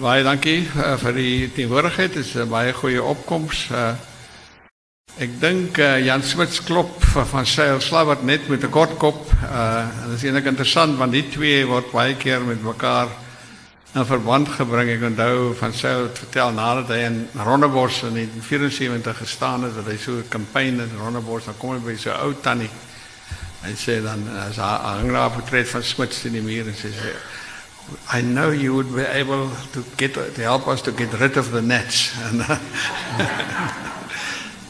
Baie dankie uh, vir die teenwoordigheid. Dit is 'n baie goeie opkoms. Uh, ek dink Jan Smits klop van, Seil Slabbert net met 'n kort kop. Uh, en dit is eintlik interessant want die twee word baie keer met mekaar in verband gebring. Ek onthou van Seil het vertel nadat hy in Rondebos in 1974 gestaan het dat hy so 'n kampanje in Rondebos dan kom hy by so 'n ou tannie. Hy sê dan as hy van Smits in die muur en sê I know you would be able to get to help us to get rid of the nets.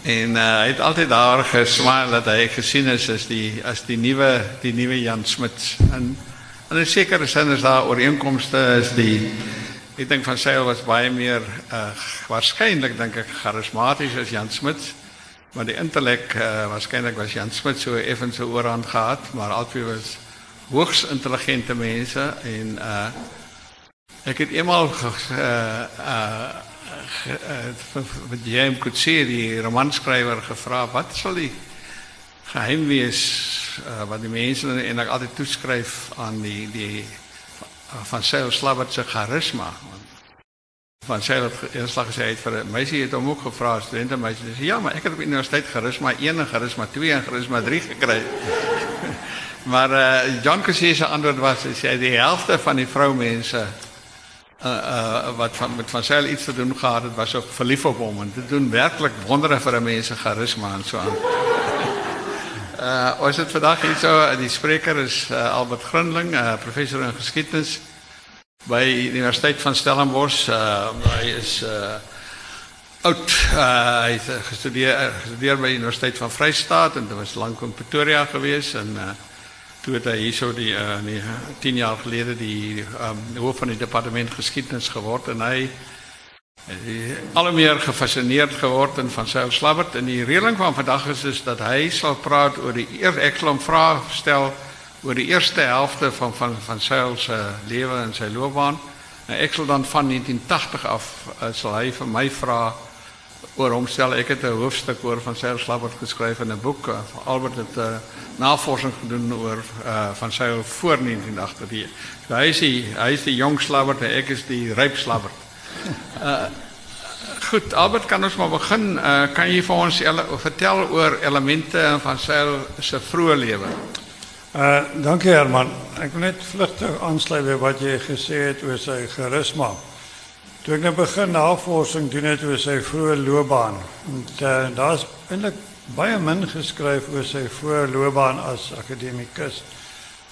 En, uh, hy het altyd daar gesmaak dat hy gesien is as die as die nuwe die nuwe Jan Smits. En en 'n sekere sin is daar ooreenkomste is die ek dink van Seil was baie meer uh, waarskynlik dink ek charismaties as Jan Smits. Maar die intellek uh, waarskynlik was Jan Smits so effens so oorhand gehad, maar albei was hoogs intelligente mense en uh ek het eenmal uh uh jy hom kon sê die romanskrywer gevra wat sal die geheim wees uh, wat die mense en ek altyd toeskryf aan die die van Seil charisma? Van Seil het eenslag gesê het vir 'n meisie het ook gevra studente meisie ja maar ek het op universiteit charisma 1 en charisma 2 en charisma 3 gekry Maar uh, Cassius se antwoord was hy sê die helfte van die vroumense uh uh wat van met van iets te doen gehad het was ook verlief op hom dit doen werklik wondere vir 'n mens se charisma en so aan. Uh het vandag hier so die spreker is Albert Grundling, professor in geskiedenis by die Universiteit van Stellenbosch. Hy is oud. Uh hy het gestudeer gestudeer by die Universiteit van Vryheid en dit was lank in Pretoria gewees en toe het hy hierso die uh nee 10 jaar gelede die um hoof van die departement geskiedenis geword en hy het al meer gefassineerd geword en van sy slabbert. En die reëling van vandag is is dat hy sal praat oor die eers ek sal hom vrae stel oor die eerste helfte van van van sy se lewe en sy loopbaan. En ek sal dan van 1980 af uh, sal hy vir my vra oor homself. Ek het 'n hoofstuk oor van Seil Slabbert geskryf in 'n boek. Uh, Albert het 'n uh, navorsing uh, van Seil voor 1980. So hy is die jong Slabbert en ek is die ryp Slabbert. Goed, Albert kan ons maar begin. Uh, kan jy vir ons ele vertel oor elemente van Seil se vroeë lewe? Uh, dankie Herman. Ek wil net vlugtig aansluit wat jy gesê het oor sy charisma. Toen ik nou begin navorsing doen het oor sy vroeë loopbaan. En uh, daar's eintlik baie min geskryf oor sy vroeë loopbaan as akademikus.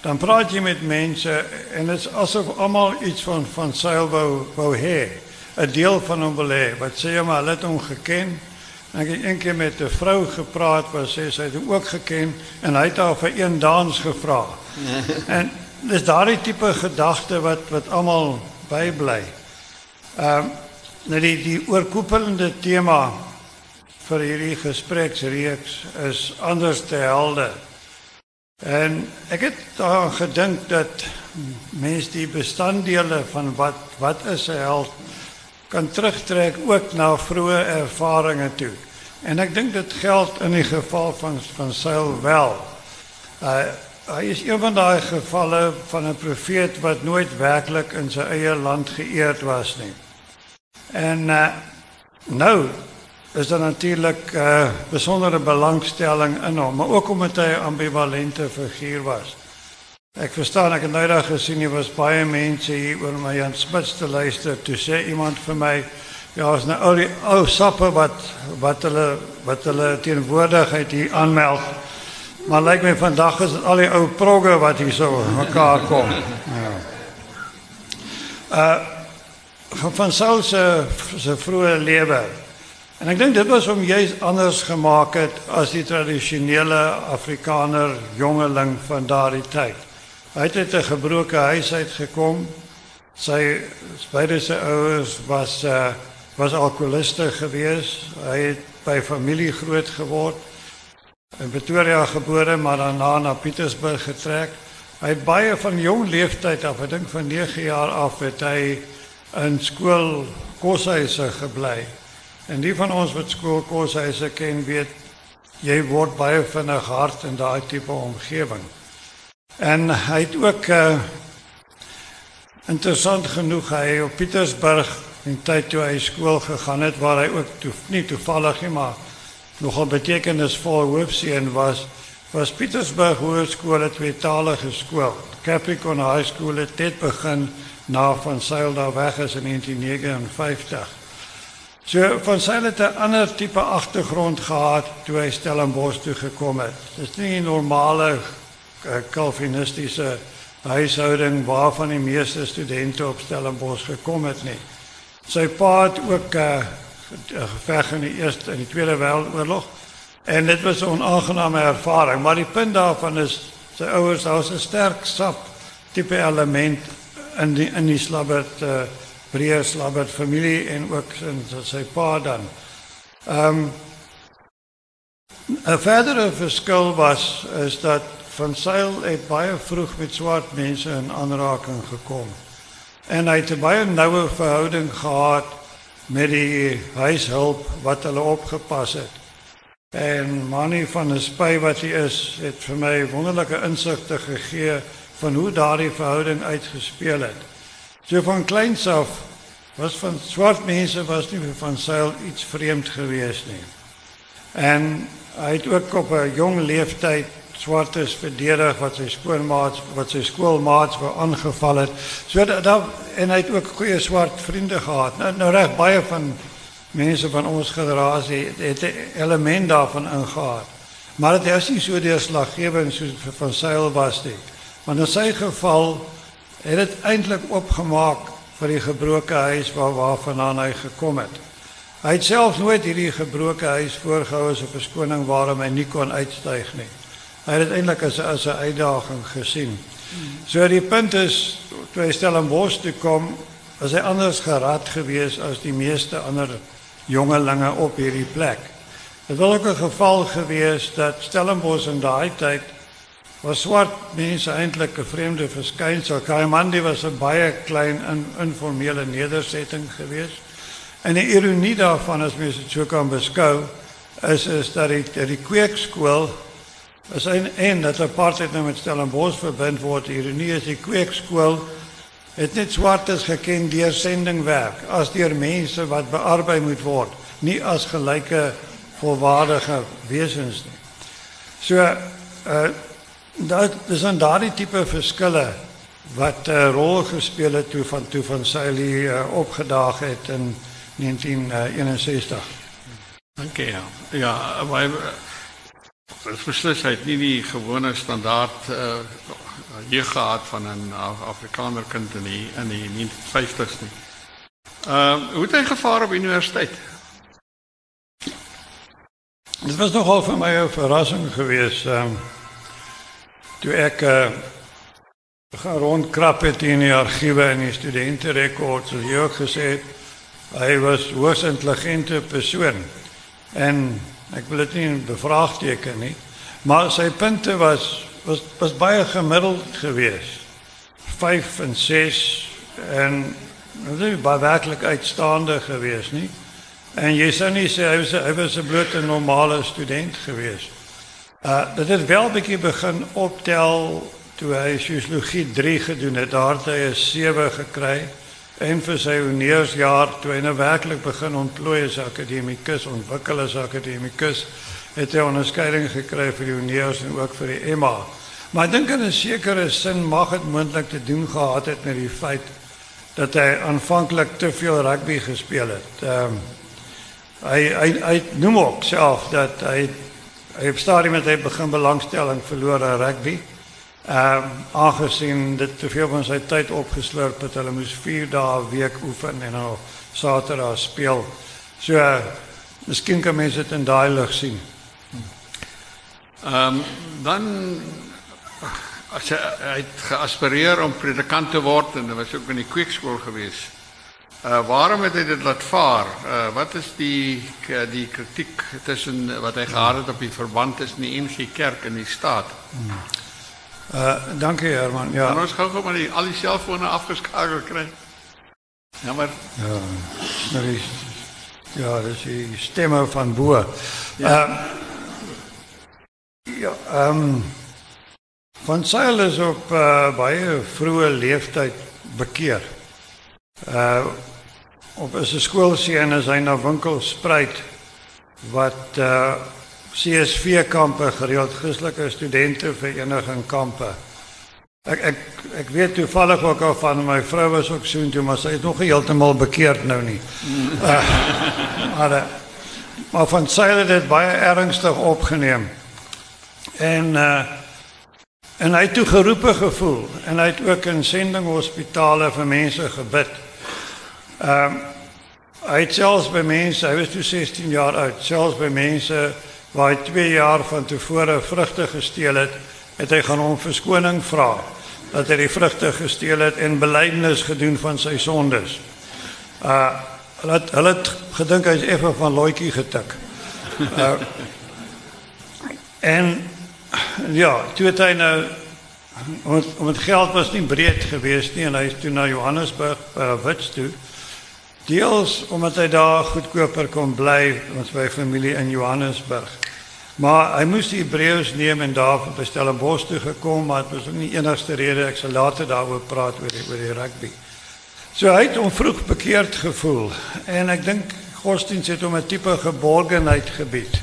Dan praat jy met mense en dit is asof almal iets van van seil wou wou hê, 'n deel van hom wil hê. Wat sê jy maar, hulle het hom geken. En ek het een keer met 'n vrou gepraat wat sê sy het hom ook geken en hy het haar vir een dans gevra. en dis daardie tipe gedagte wat wat almal bybly. Ehm uh, nou die die oorkoepelende tema vir hierdie gespreksreeks is anders te helde. En ek het daar gedink dat mense die bestanddele van wat wat is 'n held kan terugtrek ook na vroeë ervarings toe. En ek dink dit geld in die geval van van Saul wel. Uh hy is een van daai gevalle van 'n profeet wat nooit werklik in sy eie land geëerd was nie. En uh, nou is daar natuurlik 'n uh, eh, besondere belangstelling in maar ook omdat hy 'n ambivalente figuur was. Ek verstaan ek het nou jy was baie mense hier oor my Jan Smits te luister toe sê iemand vir my ja, is nou ou die ou sappe wat wat hulle wat teenwoordigheid hier aanmeld. Maar lyk my vandag is al die ou progge wat hier so mekaar kom. Ja. Uh van Saul se se vroeë lewe. En ek dink dit was om juis anders gemaak het as die tradisionele Afrikaner jongeling van daardie tyd. Hy het uit 'n gebroke huis uitgekom. Sy beide sy ouers was uh was alkoholiste gewees. Hy het by familie groot geword. In Pretoria gebore, maar daarna na Pietersburg getrek. Hy het baie van jong leeftyd af, ek dink van 9 jaar af het hy in skool koshuise gebly. En die van ons wat skool koshuise ken, weet jy word baie vinnig hard in daai tipe omgewing. En hy het ook uh, interessant genoeg hy op Pietersburg in tyd toe hy skool gegaan het waar hy ook toe, nie toevallig nie maar nogal betekenisvol hoofseun was was Pietersburg Hoërskool 'n tweetalige skool. Capricorn High School het dit begin na van Sail daar weg is in 1959. So van Sail het 'n ander tipe agtergrond gehad toe hy Stellenbosch toe gekom het. Dis nie 'n normale uh, Calvinistiese huishouding waarvan die meeste studente op Stellenbosch gekom het nie. Sy pa het ook 'n uh, geveg in die Eerste en die Tweede Wêreldoorlog en dit was 'n onaangename ervaring, maar die punt daarvan is sy ouers was 'n sterk sap tipe element in die in die Slabbert uh, breër Slabbert familie en ook in sy pa dan. Ehm um, 'n verdere verskil was is dat van Sail het baie vroeg met swart mense in aanraking gekom. En hy het 'n baie noue verhouding gehad met die huishulp wat hulle opgepas het. En Manny van der Spy wat hy is, het vir my wonderlike insigte gegee van hoe daardie verhouding uitgespeel het. So van kleins af was van swart mense was nie vir van Sail iets vreemd gewees nie. En hy het ook op 'n jong leeftyd swartes verdedig wat sy skoolmaats wat sy skoolmaats wou aangeval het. So dat en hy het ook goeie swart vriende gehad. Nou nou reg baie van mense van ons generasie het 'n element daarvan ingehaal. Maar dit is nie so deurslaggewend soos van Sail was nie. Want in sy geval het dit eintlik opgemaak vir die gebroke huis waar waarvandaan hy gekom het. Hy het self nooit hierdie gebroke huis voorgehou as 'n verskoning waarom hy nie kon uitstyg nie. Hy het dit eintlik as as 'n uitdaging gesien. So die punt is toe hy stel 'n bos toe kom, was hy anders gerad gewees as die meeste ander jongelinge op hierdie plek. Dit was ook 'n geval gewees dat Stellenbosch in daai tyd was swart mense eintlik 'n vreemde verskynsel. Kaimandi was 'n baie klein in, informele nedersetting gewees. En die ironie daarvan as mens dit so kan beskou, is is dat die die kweekskool is een en dat apartheid nou met Stellenbosch verbind word. Die ironie is die kweekskool het net swartes geken deur sendingwerk as deur mense wat bearbei moet word, nie as gelyke volwaardige wesens nie. So uh dat dis dan daardie tipe verskille wat 'n uh, rol gespeel het toe van toe van Sally uh, opgedaag het in 1961. Dankie ja. Ja, maar Dit beslis hy het nie die gewone standaard uh jeug gehad van 'n Afrikaner kind in die in die 1950s nie. Ehm uh, hoe het hy gevaar op universiteit? Dit was nogal vir my 'n verrassing geweest um, toe ek uh gaan rondkrap het in die argiewe en die studente rekords, soos jy ook gesê het. Hy was hoogs intelligente persoon en Ek wil dit nie bevraagteken nie, maar sy punte was was was baie gemiddeld geweest. 5 en 6 en dit is baie werklik uitstaande geweest, nie? En jy sou nie sê hy was hy was 'n blote normale student geweest. Uh dit het wel 'n bietjie begin optel toe hy sosiologie 3 gedoen het. Daar het hy 'n 7 gekry en vir sy honeursjaar toe hy nou werklik begin ontplooi as akademikus, ontwikkel as akademikus, het hy onderskeiding gekry vir die honeurs en ook vir die MA. Maar ek dink in 'n sekere sin mag dit moontlik te doen gehad het met die feit dat hy aanvanklik te veel rugby gespeel het. Ehm um, hy hy hy noem ook self dat hy op stadium het hy begin belangstelling verloor aan rugby. Ehm um, aangesien dit te veel van sy tyd opgeslurp het, hulle moes 4 dae 'n week oefen en nou Saterdag speel. So uh, miskien kan mense dit in daai lig sien. Ehm um, dan as hy, hy het geaspireer om predikant te word en hy was ook in die kweekskool gewees. Uh waarom het hy dit laat vaar? Uh wat is die die kritiek tussen wat hy gehad het op die verband tussen die NG Kerk en die staat? Hmm. Uh dankie Herman. Ja. En ons gou gou maar die al die selfone afgeskakel kry. Ja maar ja, die ja, dis die stemme van bo. Ja. Uh, ja, ehm um, van Sail is op uh, baie vroeë leeftyd bekeer. Uh op 'n skoolseun is hy na winkelspruit wat uh CSV kampe gereeld Christelike studente vereniging kampe. Ek ek ek weet toevallig ook al van my vrou was ook so intoe maar sy is nog heeltemal bekeerd nou nie. Uh, maar uh, maar van sy het dit baie ernstig opgeneem. En uh en hy het toe geroepe gevoel en hy het ook in sendinghospitale vir mense gebid. Ehm uh, hy het selfs by mense, hy was toe 16 jaar oud, selfs by mense waar hy 2 jaar van tevore vrugte gesteel het, het hy gaan om verskoning vra dat hy die vrugte gesteel het en belydenis gedoen van sy sondes. Uh hulle het, hulle het gedink hy's effe van looitjie getik. Uh en ja, toe het hy nou om om het geld was nie breed geweest nie en hy is toe na Johannesburg uh, Wits toe. Deels omdat hy daar goedkoper kon bly ons by familie in Johannesburg. Maar hy moes die Hebreërs neem en daar by Stellenbosch toe gekom, maar dit was ook nie enigste rede ek sal later daaroor praat oor die oor die rugby. So hy het hom vroeg bekeerd gevoel en ek dink godsdienst het hom 'n tipe geborgenheid gebied.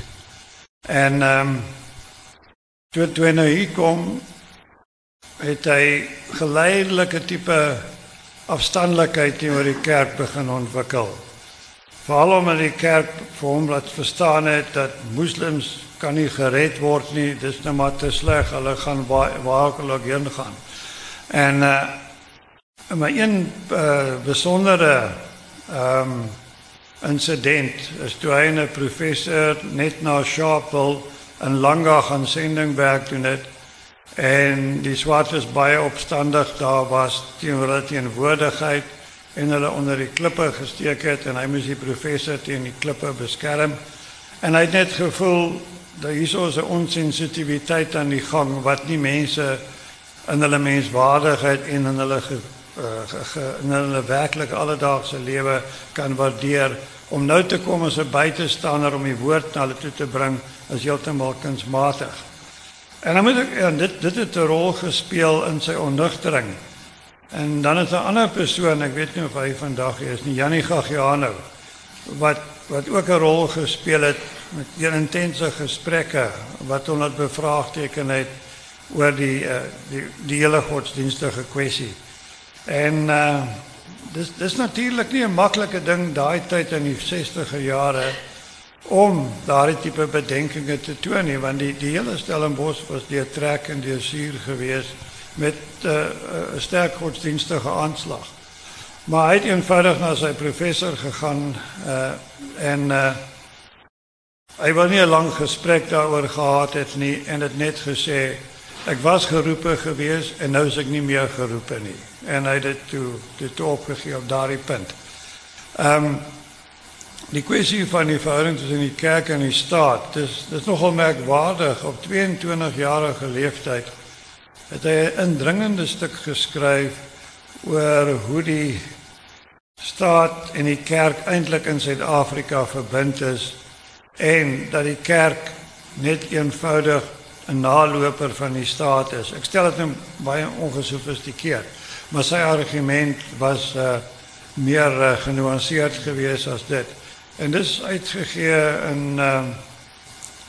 En ehm um, toe toe hy nou hier kom het hy geleidelike tipe afstandlikheid teenoor die kerk begin ontwikkel. Veral omdat die kerk vir hom laat verstaan het dat moslems kan nie gered word nie, dis nou maar te sleg, hulle gaan waarlik heen gaan. En uh maar een uh, besondere ehm um, insident is toe hy 'n professor net na Sharpeville in Langa gaan sending werk doen het en die swartes baie opstandig daar was teenoor hulle teenwoordigheid en hulle onder die klippe gesteek het en hy moes die professor teen die klippe beskerm en hy het net gevoel dat hier so 'n onsensitiwiteit aan die gang wat nie mense in hulle menswaardigheid en in hulle ge, uh, ge, in hulle werklike alledaagse lewe kan waardeer om nou te kom as 'n buitestander om die woord na hulle toe te bring is heeltemal kunsmatig. En dan moet ek en dit dit het 'n rol gespeel in sy onnugtering. En dan is 'n ander persoon, ek weet nie of hy vandag hier is nie, Janie Gagiano wat wat ook 'n rol gespeel het met een intense gesprekke wat hom laat bevraagteken het oor die uh, die die hele godsdienstige kwessie. En uh dis dis natuurlik nie 'n maklike ding daai tyd in die 60e jare om daardie tipe bedenkinge te toon nie want die die hele Stellenbosch was deur trek en deur suur geweest met 'n uh, sterk godsdienstige aanslag. Maar hy het eenvoudig na sy professor gegaan uh, en uh, hy wou nie 'n lang gesprek daaroor gehad het nie en het net gesê ek was geroepe geweest en nou is ek nie meer geroepe nie en hy het dit toe dit opgegee op daardie punt. Ehm um, Die kwessie van die verhouding tussen die kerk en die staat, dis dis nogal merkwaardig op 22 jarige leeftyd het hy 'n indringende stuk geskryf oor hoe die staat en die kerk eintlik in Suid-Afrika verbind is en dat die kerk net eenvoudig 'n naloper van die staat is. Ek stel dit nou baie ongesofistikeerd, maar sy argument was uh, meer uh, genuanceerd geweest as dit. En dis uitgegee in uh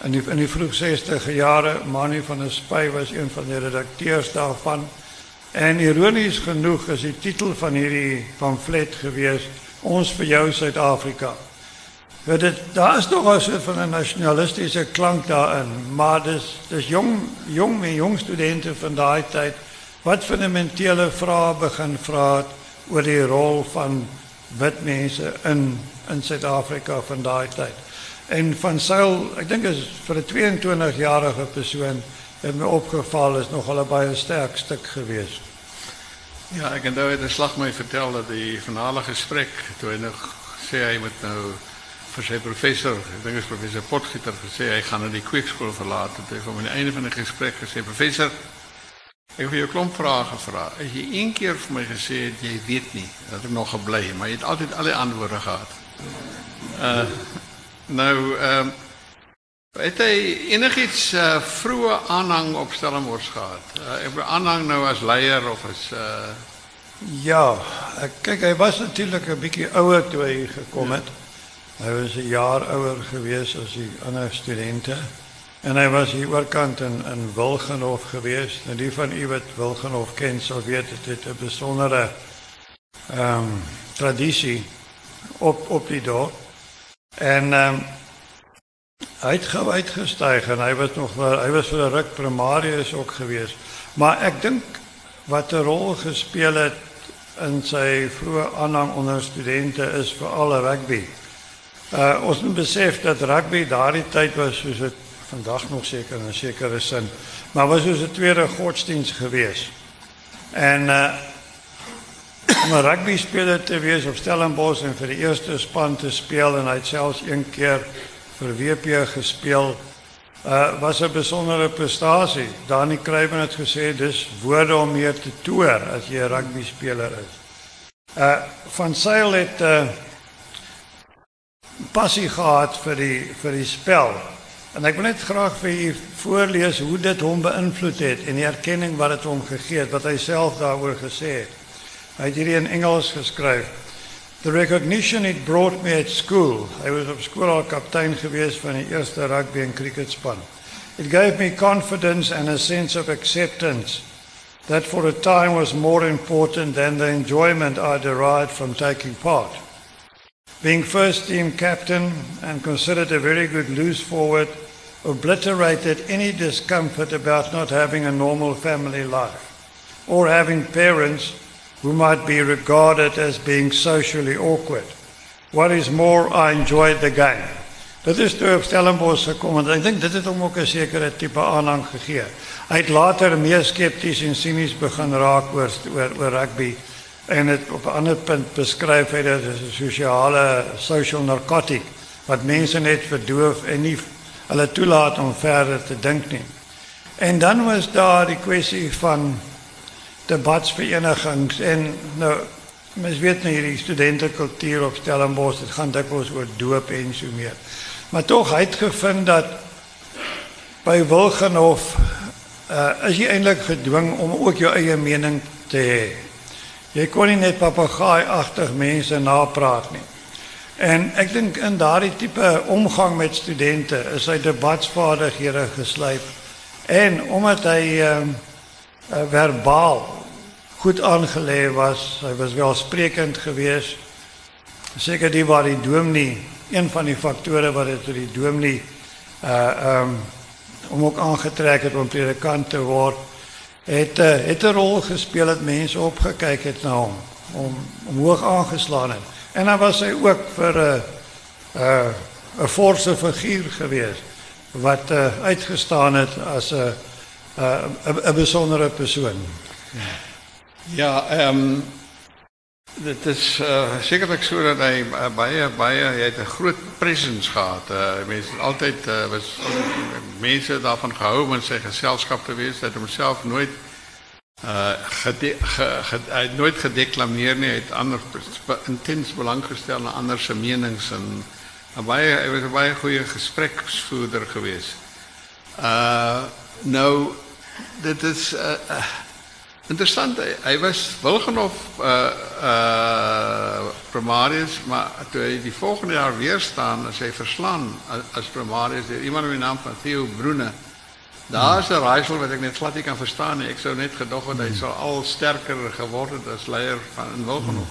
in die in die vroeg 60e jare. Manie van der Spy was een van die redakteurs daarvan. En ironies genoeg is die titel van hierdie pamflet gewees Ons vir jou Suid-Afrika. Dit daar is nog 'n soort van 'n nasionalistiese klank daarin, maar dis dis jong jong en jong studente van daai tyd wat fundamentele vrae begin vra oor die rol van wit mense in in Suid-Afrika van daai tyd. En van Sail, ek dink is vir 'n 22-jarige persoon het my opgeval is nog al 'n baie sterk stuk gewees. Ja, ek het nou net 'n slag my vertel dat die finale gesprek toe hy nog sê hy moet nou vir sy professor, ek dink is professor Potgieter gesê hy gaan nou die kweekskool verlaat. Het hom aan die einde van die gesprek gesê professor Ek het jou klomp vrae gevra. As jy een keer vir my gesê het jy weet nie, dat ek nog gebly, maar jy het altyd al die antwoorde gehad. Uh nou ehm uh, het hy enigiets uh, vroeë aanhang op Stellenbosch gehad? Uh, ek aanhang nou as leier of as uh Ja, ek kyk hy was natuurlik 'n bietjie ouer toe hy gekom het. Ja. Hy was 'n jaar ouer gewees as die ander studente. En hy was hier oorkant in in Wilgenhof gewees. Nou die van u wat Wilgenhof ken, sal weet dit het 'n besondere ehm um, tradisie op op die dorp. En ehm um, hy het gou uitgestyg en hy was nog hy was vir 'n ruk primarius ook gewees. Maar ek dink wat 'n rol gespeel het in sy vroeë aanhang onder studente is veral rugby. Uh ons moet besef dat rugby daardie tyd was soos dit vandag nog seker in 'n sekere maar was soos 'n tweede godsdienst gewees. En uh om 'n rugby speler te wees op Stellenbosch en vir die eerste span te speel en hy het selfs een keer vir WP gespeel uh was 'n besondere prestasie. Dani Kruiven het gesê dis woorde om meer te toer as jy 'n rugby speler is. Uh van Sail het uh passie gehad vir die vir die spel. En ek wil net graag vir u voorlees hoe dit hom beïnvloed het en die erkenning wat dit hom gegee het wat hy self daaroor gesê het. In Engels geskryf. The recognition it brought me at school. I was op school al kaptein geweest van die eerste rugby en cricket span. It gave me confidence and a sense of acceptance that for a time was more important than the enjoyment I derived from taking part. Being first team captain and considered a very good loose forward obliterated any discomfort about not having a normal family life or having parents who might be regarded as being socially awkward. What is more, I enjoyed the game. Dit is toe op Stellenbosch gekom en ek dink dit het hom ook 'n sekere tipe aanhang gegee. Hy het later meer skepties en sinies begin raak oor oor, oor rugby en het op 'n ander punt beskryf hy dit as 'n sosiale social narcotic wat mense net verdoof en nie hulle toelaat om verder te dink nie. En dan was daar die kwessie van debatsverenigings en nou mens weet nou hierdie studentekultuur op Stellenbosch dit gaan dikwels oor doop en so meer. Maar tog het gevind dat by Wilgenhof uh, is jy eintlik gedwing om ook jou eie mening te hê. Jy kon nie net papegaai-agtig mense napraat nie. En ek dink in daardie tipe omgang met studente is hy debatsvaardighede geslyp en omdat hy uh, verbaal goed aangelê was. Hy was welsprekend geweest. Seker die waar die dominee een van die faktore wat tot die dominee uh ehm um, om ook aangetrek het om predikant te word het uh, het rol gespeel dat mense opgekyk het om om aangeslaan het. En dan was hy ook vir 'n uh, 'n uh, 'n forse figuur geweest wat uitgestaan het as 'n 'n 'n besondere persoon. Ja. Ja, ehm dit is uh, sekerlik so dat hy uh, baie baie hy het 'n groot presence gehad. Uh, mense altyd uh, was mense daarvan gehou om in sy geselskap te wees. Hy nooit uh nooit gedeklameer nie. Hy het ander intens belang gestel aan ander se menings en baie was 'n baie goeie gespreksvoerder geweest. Nou dit is Interessant, hy, hy was Wilgenhof uh uh primarius, maar toe hy die volgende jaar weer staan as hy verslaan as, as primarius deur iemand met die naam van Theo Broene. Daar's 'n raaisel wat ek net glad nie kan verstaan nie. Ek sou net gedog het hy sou al sterker geword het as leier van in Wilgenhof.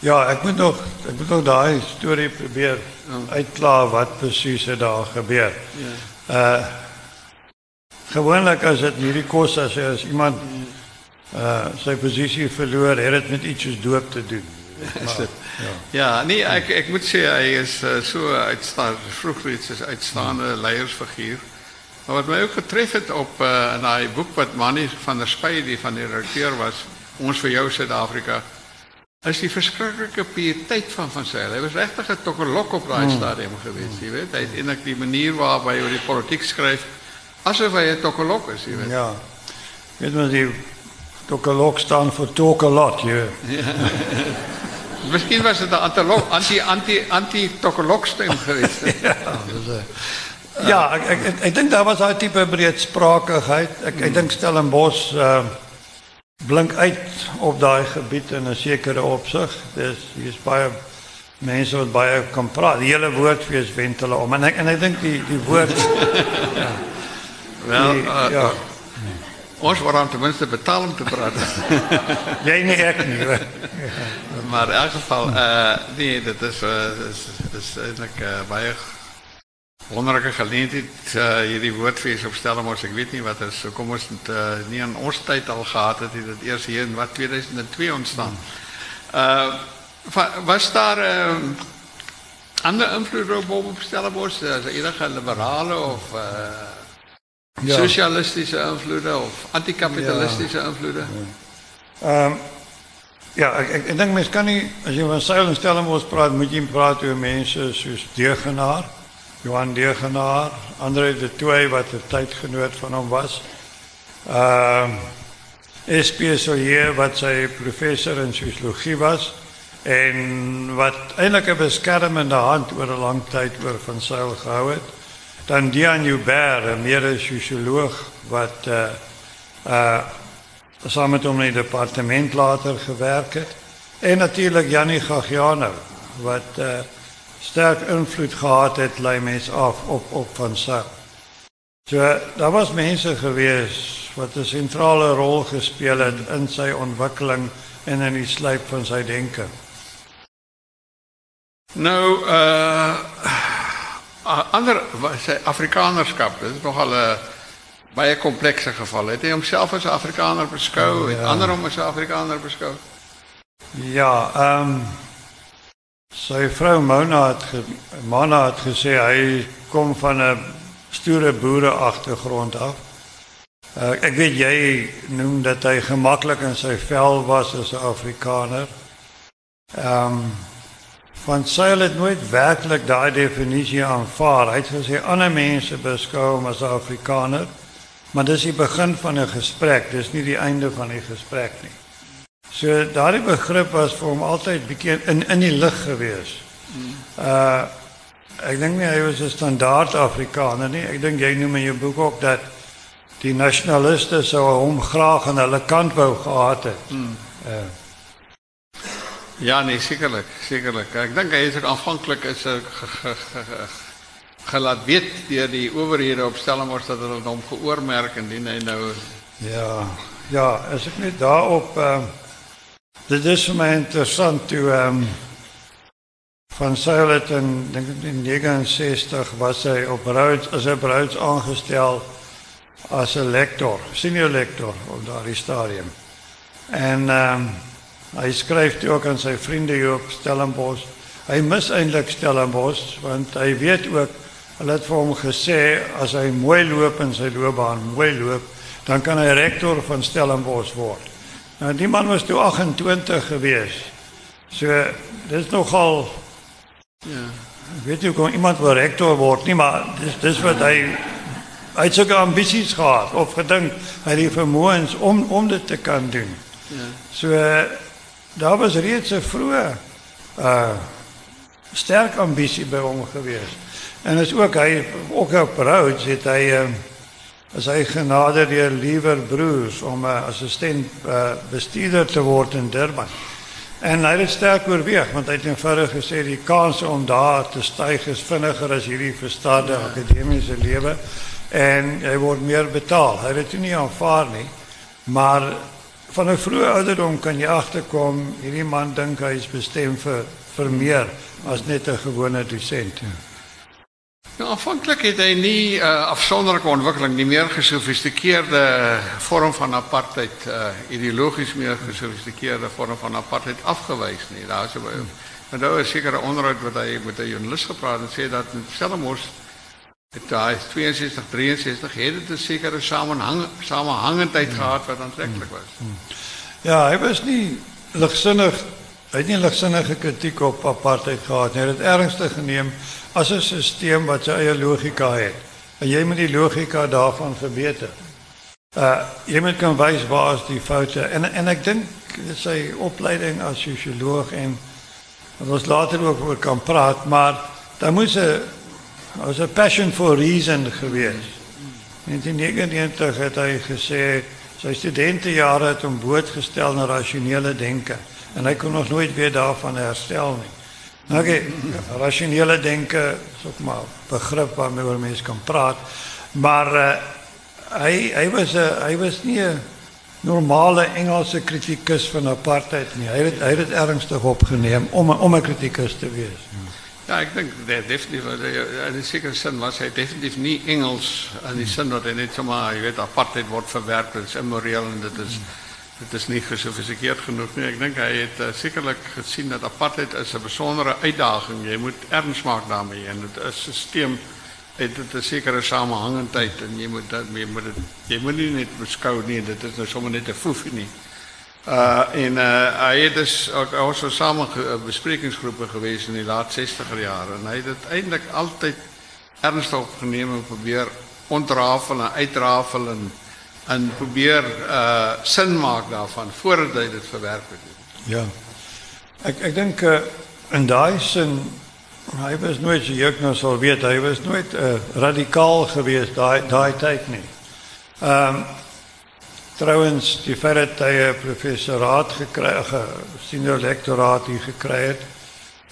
Ja, ek moet nog ek moet nog daai storie probeer uitklaar wat presies het daar gebeur. Ja. Uh gewoonlik as dit hierdie kos as as iemand ja uh sy posisie verloor, het dit met iets soos doop te doen. Maar, ja. ja, nee, ek ek moet sê hy is uh, so uitstaan vroeg iets is uitstaande leiersfiguur. Maar wat my ook getref het op uh in daai boek wat Mannie van der Spy die van die redakteur was, ons vir jou Suid-Afrika is die verskriklike pieteit van van sy. Hy was regtig 'n tokkerlok op daai mm. stadium gewees, jy weet. Hy het eintlik die manier waarop hy oor die politiek skryf asof hy 'n tokkerlok is, jy weet. Ja. Weet mens die Tokalok staan voor talk a lot, je. Ja. Misschien was het een anti anti anti geweest. ja, dus, uh, ja, ik, ik, ik denk dat was een type breedsprakigheid. Ik, ik denk Stellenbosch uh, blink uit op daai gebied in 'n sekere opsig. Dis hier's baie mense wat baie kan praat. Die hele woordfees wend hulle om en ek en ek dink die die woord ja. Wel, uh, ja. Ons word dan ten minste betaal om te praat. Jy nie ek nie. maar in elk geval, uh, nee, dit is, uh, is, is eindelijk uh, baie wonderlijke geleentheid. Uh, hierdie woordfeest op Stellenbosch, ik weet niet wat is. Kom ons het uh, niet aan ons tijd al gehad, het het eerst hier in wat 2002 ontstaan. Uh, was daar uh, andere invloeden op, op Stellenbosch? Enige liberale of... Uh, ja. Socialistische invloeden of anticapitalistische ja. invloeden? Ja. Um, ja, ik, denk, mensen kan niet, als je van Seil en Stellenbosch praat, moet je praten over mensen zoals Degenaar, Johan Degenaar, André de Twee, wat de tijdgenoot van hem was. Uh, ehm, SP Solier, wat zijn professor in sociologie was. En wat eigenlijk een beschermende hand over een lang tijd van Seil gehouden dan Dian Joubert, 'n meer sosioloog wat uh uh saam met hom in die departement later gewerk het en natuurlik Janie Gagiano wat uh sterk invloed gehad het lei mens af op op van Sail. So daar was mense gewees wat 'n sentrale rol gespeel het in sy ontwikkeling en in die slyp van sy denke. Nou uh ander sy Afrikanerskap, dit is nogal 'n baie komplekse geval. Het hy homself as 'n Afrikaner beskou, ja. het ander hom as 'n Afrikaner beskou? Ja, ehm um, sy vrou Mona het ge, Mona het gesê hy kom van 'n stoere boere agtergrond af. Uh, ek weet jy noem dat hy gemaklik in sy vel was as 'n Afrikaner. Ehm um, Van Seil het nooit werklik daai definisie aanvaar. Hy het gesê ander mense beskou hom as Afrikaner, maar dis die begin van 'n gesprek, dis nie die einde van die gesprek nie. So daardie begrip was vir hom altyd bietjie in in die lig gewees. Uh ek dink nie hy was 'n standaard Afrikaner nie. Ek dink jy noem in jou boek ook dat die nasionaliste sou hom graag aan hulle kant wou gehad het. Hmm. Uh Ja, nee, zekerlijk. zekerlijk. Ik denk dat hij er aanvankelijk is gelaat weet door die overheden op Stellenbosch dat het om geoormerk en die nou... Ja, ja, als ik nu daarop... Uh, dit is voor mij interessant. Toen um, Van Zeilet in, denk ik in 69 was hij op Ruits, als hij Ruits aangesteld als een lector, senior lector op daardie stadium. En... Um, Hy skryf toe ook aan sy vriende hier op Stellenbosch. Hy mis eintlik Stellenbosch want hy weet ook hulle het vir hom gesê as hy mooi loop in sy loopbaan, mooi loop, dan kan hy rektor van Stellenbosch word. Nou die man was toe 28 gewees. So dis nogal ja, weet jy hoe iemand wil rektor word nie, maar dis dis wat hy hy het sulke ambisies gehad of gedink hy het die vermoëns om om dit te kan doen. Ja. So daar was reeds 'n vroeë uh sterk ambisie by hom gewees. En is ook hy ook op Rhodes het hy uh, as hy genade deur liewer broers om 'n uh, assistent uh, bestuurder te word in Durban. En hy het sterk oorweeg want hy het eenvoudig gesê die kans om daar te styg is vinniger as hierdie verstaande akademiese lewe en hy word meer betaal. Hy het dit nie aanvaar nie. Maar van 'n vroeë ouderdom kan jy agterkom hierdie man dink hy is bestem vir vir meer as net 'n gewone dosent. Nou aanvanklik het hy nie 'n uh, eh, afsonderlike ontwikkeling nie meer gesofistikeerde vorm van apartheid uh, ideologies meer gesofistikeerde vorm van apartheid afgewys nie. Daar is 'n Maar daar is seker 'n onderhoud wat hy met 'n joernalis gepraat en sê dat Stellenbosch Het daai 62 63 het dit 'n sekere samehang samehangendheid hmm. gehad wat aantreklik was. Hmm. Ja, hy was nie ligsinnig hy het nie ligsinnige kritiek op apartheid gehad nie. Hy het dit ernstig geneem as 'n stelsel wat sy eie logika het. En jy moet die logika daarvan verbeter. Uh jy moet kan wys waar is die foute en en ek dink sy opleiding as sosioloog en ons later ook oor kan praat, maar daar moet 'n Daar was 'n passion for reason gewees. In 1999 het hy gesê Sy studentejare het hom blootgestel na rasionele denke en hy kon nog nooit weer daarvan herstel nie. Nou okay, rasionele denke is ook maar begrip waarmee oor mense kan praat, maar uh, hy hy was 'n hy was nie normale Engelse kritikus van apartheid nie. Hy het hy het ernstig opgeneem om om 'n kritikus te wees. Ja, ik denk dat definitief, in een zekere zin was hij definitief niet Engels. In die zin dat hij niet zomaar, je weet, apartheid wordt verwerkt, dat is immoreel en dat is, dat is niet gesofisticeerd genoeg. Nee, ik denk hij heeft uh, zekerlijk gezien dat apartheid is een bijzondere uitdaging. Je moet ernst maken daarmee. En het systeem het, het een zekere samenhangendheid. En je moet, dat, je moet, het, je moet niet beschouwen, dat is nou zomaar niet te foefie niet. Uh, in uh, hij is dus ook, zo samen eh, besprekingsgroepen geweest in de laatste 60 jaren. En hij heeft het eindelijk altijd ernstig opgenomen en probeer ontrafelen uitrafelen. En probeer uh, zin maken daarvan voordat hij het verwerkt. Ja. Ik, denk uh, in die hij was nooit, je ook nog zal weten, hij was nooit radicaal geweest die, die tijd niet. Ehm, Trouwens, die hy 'n professoraat gekry senior lektoraat hier gekry het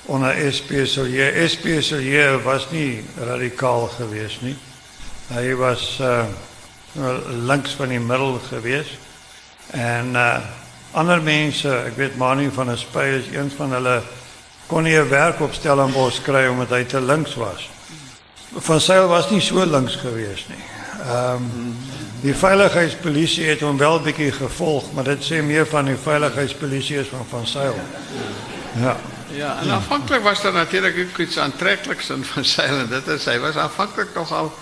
onder SPSLJ. SPSLJ was nie radikaal geweest nie. Hy was uh langs van die middel geweest. En uh ander mense, ek weet Manu van der Spy is een van hulle kon nie 'n werk op Stellenbosch kry omdat hy te links was. Van Sail was nie so links geweest nie. Ehm, die veiligheidspolitie heeft hem wel een beetje gevolgd, maar dat zijn meer van die veiligheidspolitie van Van Zijl. Ja. Ja, en afhankelijk was er natuurlijk ook iets aantrekkelijks aan Van Zijl. Dat hij was aanvankelijk nogal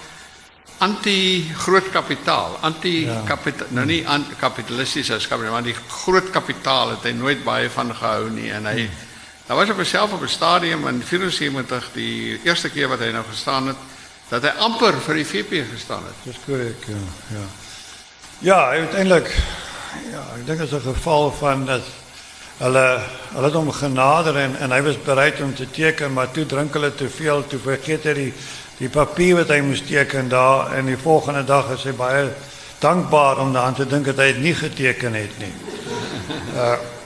anti-groot kapitaal. Anti-kapitaal, ja. nou niet kapitalistisch als kapitaal, maar die groot kapitaal het hij nooit bij van gehouden. En hij, hmm. was op zichzelf op een stadium in 1974, die eerste keer wat hij nou gestaan had dat hy amper die VP gestaan het. Dis korrek, ja. Ja. Ja, uiteindelik ja, ek dink dit is 'n geval van dat hulle hulle het hom en en hy was bereid om te teken, maar toe drink hulle te veel, toe vergeet hy die die papier wat hy moes teken daar en die volgende dag is hy baie dankbaar om daaraan te dink dat hy dit nie geteken het nie.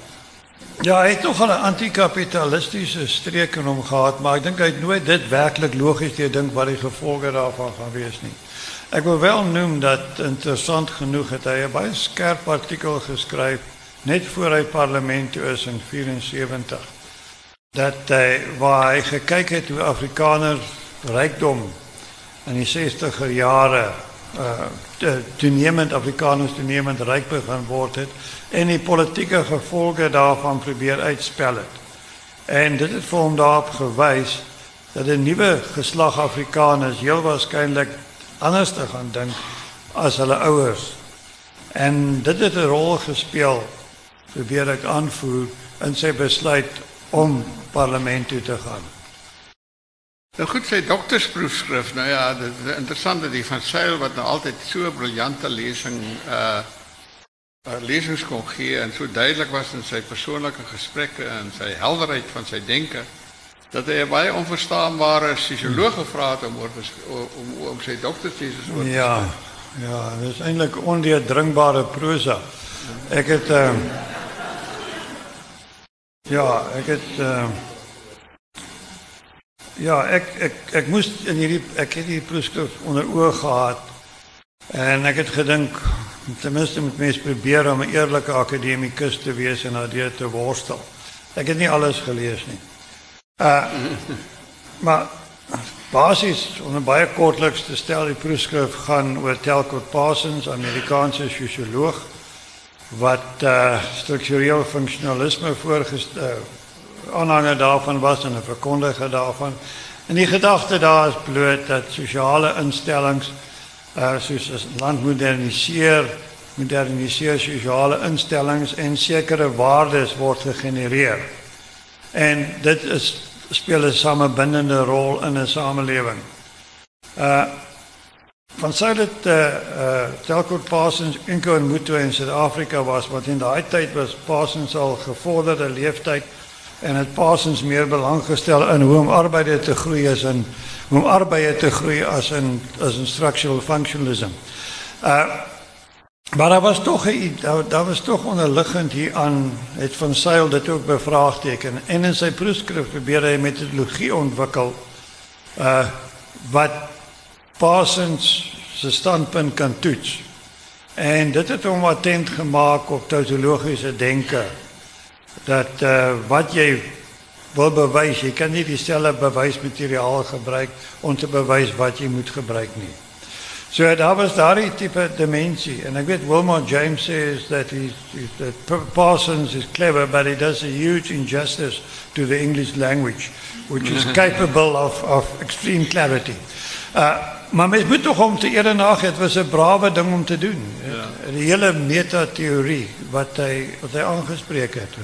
Ja, hy het nog 'n anti-kapitalistiese streek in hom gehad, maar ek dink hy het nooit dit werklik logies gedink wat die gevolge daarvan gaan wees nie. Ek wil wel noem dat interessant genoeg het hy 'n baie skerp artikel geskryf net voor hy parlement toe is in 74 dat hy waar hy gekyk het hoe Afrikaners rykdom in die 60er jare uh toenemend Afrikaners toenemend ryk begin word het en die politieke gevolge daarvan probeer uitspel het. En dit het vir hom daarop gewys dat 'n nuwe geslag Afrikaners heel waarskynlik anders te gaan dink as hulle ouers. En dit het 'n rol gespeel probeer ek aanvoer in sy besluit om parlement toe te gaan. Nou goed, sy doktersproefskrif. Nou ja, dit is interessant dat die van Sail wat nou altyd so briljante lesing uh uh, lesings kon gee en so duidelik was in sy persoonlike gesprekke en sy helderheid van sy denke dat 'n baie onverstaanbare sosioloog gevra om oor om om sy Ja. Ja, dit is eintlik ondeurdringbare prosa. Ek het uh, Ja, ek het uh, Ja, ek ek ek moes in hierdie ek het hierdie proefskrif onder oog gehad en ek het gedink ten minste moet mens probeer om 'n eerlike akademikus te wees en daardeur te worstel. Ek het nie alles gelees nie. Uh maar basies om 'n baie kortliks te stel, die proefskrif gaan oor Telkot Parsons, Amerikaanse sosioloog wat uh struktureel funksionalisme voorgestel uh, aanhanger daarvan was en 'n verkondiger daarvan. En die gedagte daar is bloot dat sosiale instellings uh, soos as land moderniseer, moderniseer sosiale instellings en sekere waardes word gegenereer. En dit is speel 'n samebindende rol in 'n samelewing. Uh van sy het uh, uh Telkort Parsons inko in Mutu in Suid-Afrika was wat in daai tyd was Parsons al gevorderde leeftyd en het Parsons meer belang gestel in hoe om arbeide te groei as in hoe om arbeide te groei as in as in structural functionalism. Uh Maar daar was toch daar, daar was toch onderliggend hier aan het van Seil dit ook bevraagteken en in sy proefskrif probeer hy metodologie ontwikkel uh wat Parsons se standpunt kan toets. En dit het hom attent gemaak op tautologiese denke dat uh wat jy wil bewys, jy kan nie dieselfde bewysmateriaal gebruik om te bewys wat jy moet gebruik nie. So daar was daardie tipe dimensie en ek weet Wilmot James says that he's, he's that Parsons is clever but he does a huge injustice to the English language which is capable of of extreme clarity. Uh maar mens moet tog om te eer na het was 'n brawe ding om te doen. Ja. Die hele metateorie wat hy wat hy aangespreek het.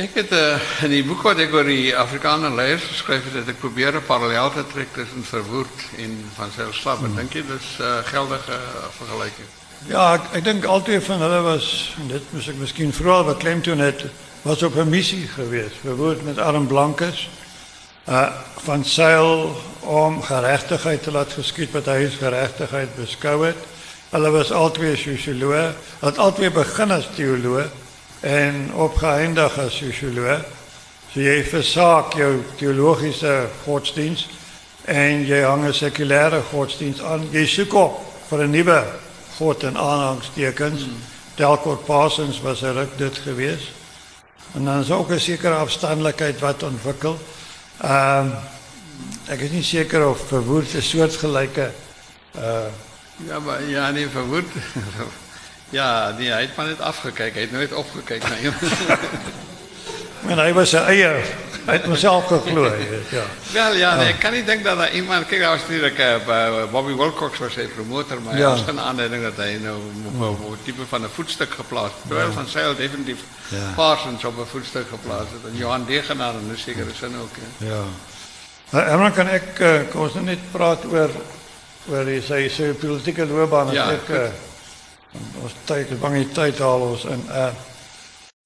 Ek het uh, in die boek wat ek oor die Afrikaner leiers geskryf het, het ek probeer 'n parallel te trek tussen verwoerd en van selfslap. Hmm. Dink jy dis 'n uh, geldige uh, vergelyking? Ja, ek, ek dink altyd van hulle was dit moet ek miskien vroeër beklem toe net was op 'n missie geweest. Verwoerd met arm blankes. Uh van seil om geregtigheid te laat geskied wat hy as geregtigheid beskou het. Hulle was albei sosioloë. Hulle het albei begin as teoloë en opgeëindig as sosioloog. So jy versaak jou teologiese godsdienst en jy hang 'n sekulêre godsdienst aan. Jy soek op vir 'n nuwe god en aanhangstekens. Hmm. Delkort Parsons was er ook dit gewees. En dan is ook 'n sekere afstandelikheid wat ontwikkel. Ehm uh, ek is nie seker of verwoord 'n soortgelyke uh ja, maar ja, nee verwoord ja, die heeft maar niet afgekeken. Hij heeft nooit opgekeken. Nee. maar hij was een eier. Hij heeft mezelf gegloeid. Ja. Wel, ja, nee, ik kan niet denken dat hij iemand... Kijk, dat was natuurlijk... bij Bobby Wilcox was een promotor. Maar ja. was geen aanleiding dat hij nou type van een voetstuk geplaatst. Terwijl Van heeft definitief ja. Parsons op een voetstuk geplaatst. En Johan Degenaar is de is zin ook. Ja. Herman, kan ik... Uh, kon net praten over... Waar hij zijn politieke loopbaan. Ja, ik, ons tyd bang die tyd haal ons in uh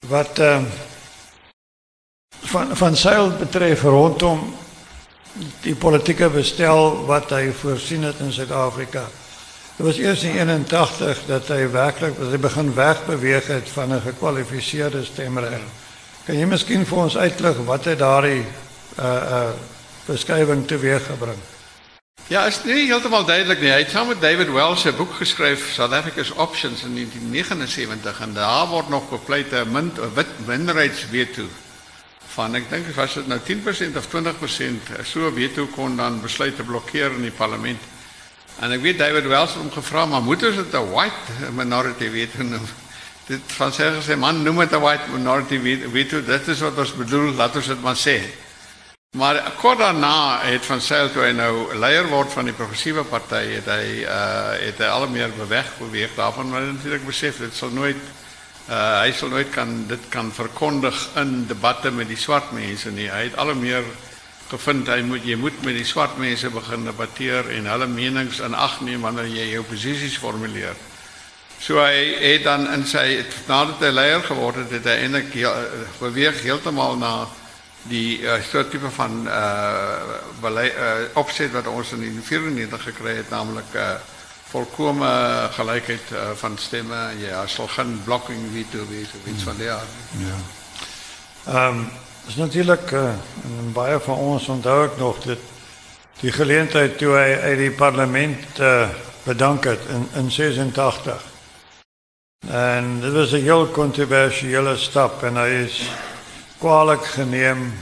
wat ehm uh, van van seil betref rondom die politieke bestel wat hy voorsien het in Suid-Afrika. Dit was eers in 81 dat hy werklik dat hy begin wegbeweeg het van 'n gekwalifiseerde stemreg. Kan jy miskien vir ons uitlig wat het daardie uh uh beskrywing teweeggebring? Ja, is nie heeltemal duidelik nie. Hy het saam met David Wells 'n boek geskryf, South Africa's Options in 1979 en daar word nog bepleit 'n min wit minderheidsveto van ek dink was dit nou 10% of 20% so veto kon dan besluit te blokkeer in die parlement. En ek weet David Wells het hom gevra, maar moet ons dit 'n white minority veto noem? Dit van sê gesê man noem dit 'n white minority veto. Dit is wat ons bedoel, laat ons dit maar sê. Maar kort daarna het van Sail toe hy nou leier word van die progressiewe party het hy uh het hy al meer beweg beweeg daarvan maar natuurlik besef dit sal nooit uh hy sal nooit kan dit kan verkondig in debatte met die swart mense nie. Hy het al meer gevind hy moet jy moet met die swart mense begin debatteer en hulle menings in ag neem wanneer jy jou posisies formuleer. So hy het dan in sy nadat hy leier geword het, het hy eintlik heel, beweeg heeltemal na die uh, soort tipe van uh, beleid, uh, opzet wat ons in 1994 gekry het, namelijk uh, volkome gelijkheid van stemmen. Ja, zal geen blocking veto of iets van die aard. Ja. Um, is natuurlijk, uh, en baie van ons onthou ek nog, dit, die geleentheid toe hy uit die parlement bedank het in, in 86. En dit was een heel controversiële stap en hij is kwalijk geneem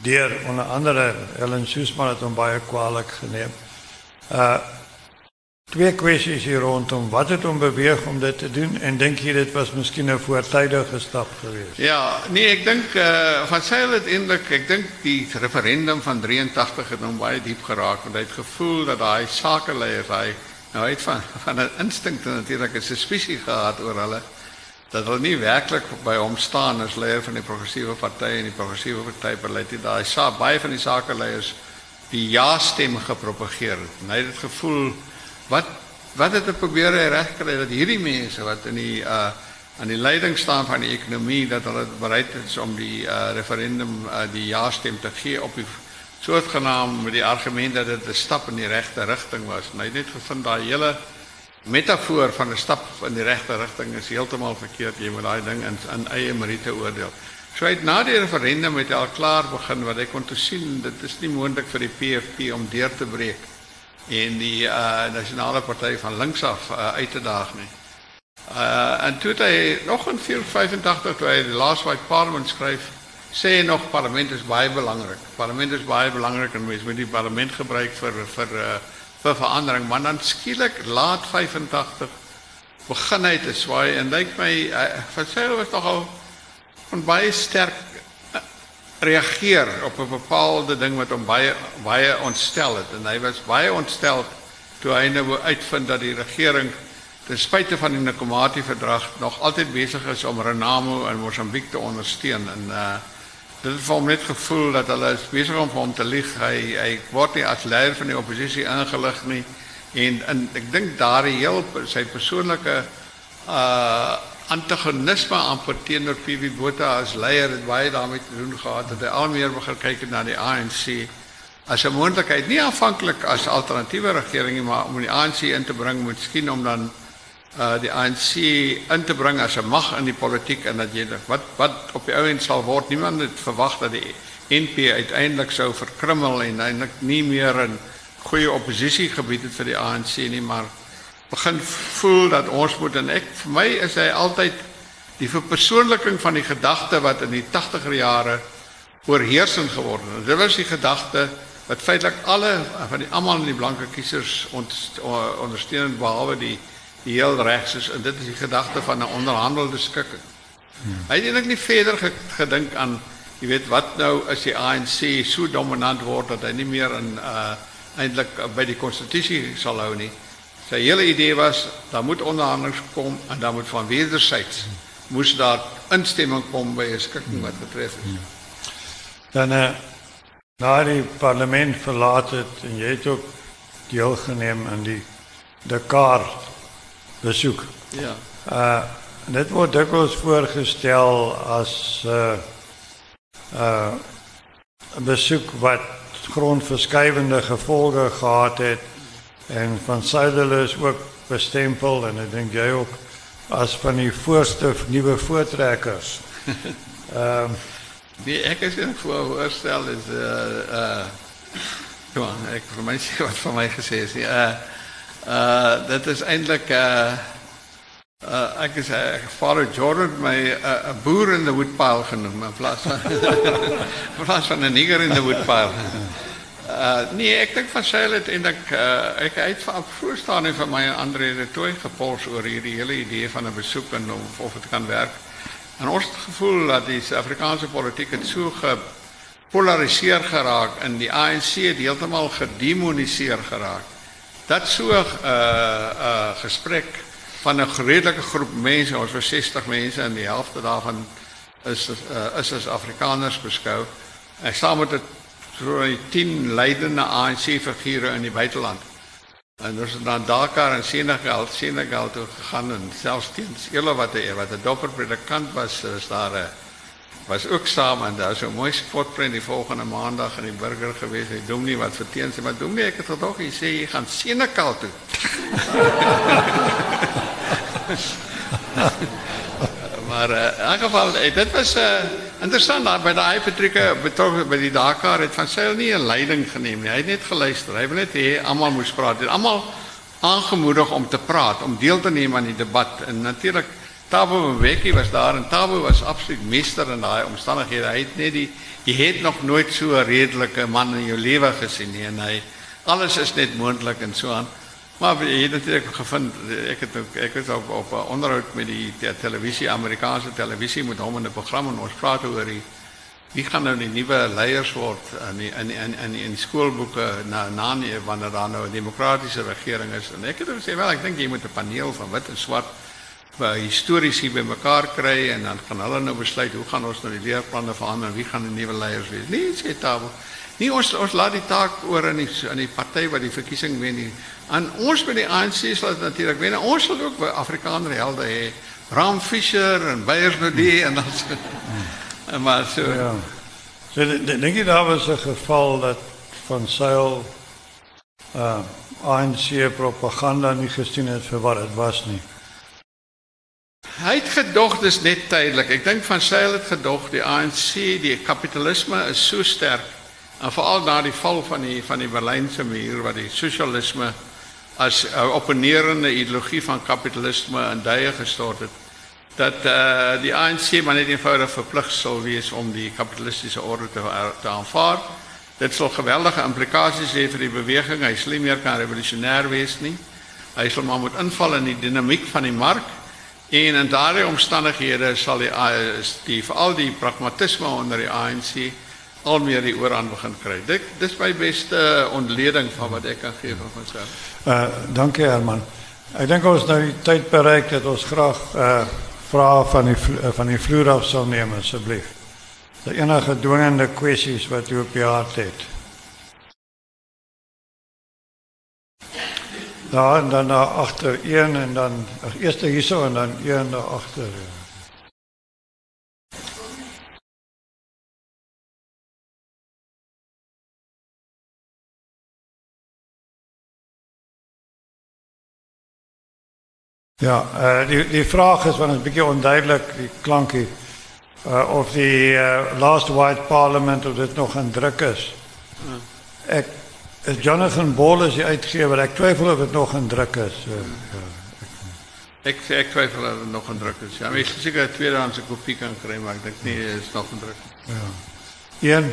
deur onder andere Ellen Soesman het hom baie kwalijk geneem. Uh twee kwessies hier rondom wat het beweeg om dit te doen en dink jy dit was miskien 'n voortydige stap geweest? Ja, nee, ek dink uh van sy het eintlik ek dink die referendum van 83 het hom baie diep geraak want hy het gevoel dat daai sakeleiers hy nou uit van van 'n instink natuurlik 'n suspisie gehad oor hulle dat hulle nie werklik by hom staan as leier van die progressiewe party en die progressiewe party beleid dit daai sa baie van die sakeleiers die ja stem gepropageer het. En hy het gevoel wat wat het hy probeer regkry dat hierdie mense wat in die uh aan die leiding staan van die ekonomie dat hulle bereid is om die uh referendum uh die ja stem te gee op die soortgenaam met die argument dat dit 'n stap in die regte rigting was. Hy het net gevind daai hele metafoor van 'n stap in die regte rigting is heeltemal verkeerd. Jy moet daai ding in in eie meriete oordeel. So uit na die referendum het hy al klaar begin wat hy kon toe sien dit is nie moontlik vir die PFP om deur te breek en die uh, nasionale party van links af uh, uit te daag nie. Uh, en toe het hy nog in 485 toe hy die last white parliament skryf sê hy nog parlement is baie belangrik. Parlement is baie belangrik en mens moet die parlement gebruik vir vir uh, vir verandering, maar dan skielik laat 85 begin hy te swaai en lyk my van sy was nogal van baie sterk uh, reageer op 'n bepaalde ding wat hom baie baie ontstel het. En hy was baie ontstel toe hy nou uitvind dat die regering ten spyte van die Nkomati verdrag nog altyd besig is om Renamo in Mosambiek te ondersteun. En uh dit het vir hom net gevoel dat hulle besig om hom te lieg. Hy hy word nie as leier van die oppositie ingelig nie. En en ek dink daardie heel sy persoonlike uh antagonisme aan teenoor PV Botha as leier het baie daarmee te doen gehad. Dat hy al meer begin kyk na die ANC as 'n moontlikheid. Nie aanvanklik as alternatiewe regering nie maar om die ANC in te bring miskien om dan uh die ANC in te bring as 'n mag in die politiek en dat jy wat wat op die ou end sal word niemand het verwag dat die NP uiteindelik sou verkrummel en eintlik nie meer 'n goeie oppositie gebied het vir die ANC nie maar begin voel dat ons moet en ek vir my is hy altyd die verpersoonliking van die gedagte wat in die 80er jare oorheersend geword het. Dit was die gedagte wat feitelik alle van die almal in die blanke kiesers ondersteun behalwe die heel regs is en dit is die gedagte van 'n onderhandelde skikking. Hy het eintlik nie verder gedink aan jy weet wat nou as die ANC so dominant word dat hy nie meer in uh eintlik by die konstitusie sal hou nie. Hele idee was daar moet onderhandelinge kom en dan moet van wederzijds moes daar instemming kom by 'n skikking wat betref is. Hmm. Dan uh, na die parlement verlaat het en jy het ook deelgeneem aan die Dakar bezoek. Ja. Uh, dit wordt dikwijls voorgesteld als uh, uh, een bezoek wat grondverschuivende gevolgen gehad heeft. En van Zuidelen is ook bestempeld, en ik denk jij ook, als van die voorste nieuwe voortrekkers. Ehm, die die ek is voor voorstel is, uh, uh, kom, ek, vir wat van mij gezegd is, eh, Uh dit is eintlik uh uh ek is ek vader Jordan my 'n uh, boer in the woodpile genoem in plaas van in plaas van 'n nigger in the woodpile. Uh nee, ek dink van sy het en ek uh, ek het van voor staan en van my Andre het toe gepols oor hierdie hele idee van 'n besoek en of of dit kan werk. En ons het gevoel dat die Suid-Afrikaanse politiek het so gepolariseer geraak en die ANC het heeltemal gedemoniseer geraak dat so 'n uh, uh, gesprek van 'n redelike groep mense, ons was 60 mense en die helfte daarvan is uh, is as Afrikaners beskou. Ek saam met dit so 10 leidende ANC figure in die buiteland. En ons het dan Dakar en Senegal, Senegal toe gegaan en selfs teens hele wat 'n wat 'n dopper predikant was, is daar 'n was ook saam en daar so 'n mooi spotprent die volgende maandag in die burger gewees. Hy doen nie wat verteen sy, maar doen nie ek het tog hy sê jy gaan Senekal toe. maar uh, in geval eh, dit was uh, eh, interessant daar by daai Patrika by die Dakar het van sy nie 'n leiding geneem nie. Hy het net geluister. Hy wil net hê almal moes praat. Almal aangemoedig om te praat, om deel te neem aan die debat en natuurlik Tabo Mbeki was daar en Tabo was absoluut meester in daai omstandighede. Hy het net die jy het nog nooit so 'n redelike man in jou lewe gesien nie en hy alles is net moontlik en so aan. Maar jy het natuurlik gevind ek het ook ek het op op 'n onderhoud met die, die televisie Amerikaanse televisie met hom in 'n program en ons praat oor die wie gaan nou die nuwe leiers word in die, in in in in skoolboeke na na wanneer daar nou 'n demokratiese regering is en ek het gesê wel ek dink jy moet 'n paneel van wit en swart histories hier bymekaar kry en dan gaan hulle nou besluit hoe gaan ons nou die leerplanne verander en wie gaan die nuwe leiers wees. Nee, sê Tabo. Ons ons laat die taak oor aan die aan die party wat die verkiesing wen nie. Aan ons met die ANC sal dit natuurlik wen. Ons sal ook Afrikaner helde hê. Ram Fischer en Beyers Nadie en dan so. En maar so. Ja. So dink jy daar was 'n geval dat van Sail uh ANC propaganda nie gesien het vir wat dit was nie. Hy het gedog dis net tydelik. Ek dink van sy het gedog die ANC, die kapitalisme is so sterk en veral na die val van die van die Berlynse muur wat die sosialisme as 'n opponerende ideologie van kapitalisme in duie gestort het dat uh, die ANC maar net eenvoudig verplig sal wees om die kapitalistiese orde te, te aanvaar. Dit sal geweldige implikasies hê vir die beweging. Hy nie meer kan revolusionêr wees nie. Hy sal maar moet inval in die dinamiek van die mark En in daardie omstandighede sal die is die veral die pragmatisme onder die ANC al meer die oorhand begin kry. Dit dis my beste ontleding van wat ek kan gee van myself. Uh dankie Herman. Ek dink ons nou die tyd bereik dat ons graag uh van die van die vloer af sal neem asseblief. Daar enige dwingende kwessies wat u op die hart het. Ja, en dan daar achter een en dan eerst hier zo en dan een daar achter. Ja, uh, die, die vraag is, want het is een beetje onduidelijk, die klankie, uh, of die uh, Last White Parliament, of dit nog een druk is. Ik is Jonathan Ball is die uitgewer. Ek twyfel of dit nog in druk is. So, ja, ek ek twyfel of dit nog in druk is. Ja, mens seker 'n tweedehandse kopie kan kry, maar ek dink nie is nog in druk. Ja. Een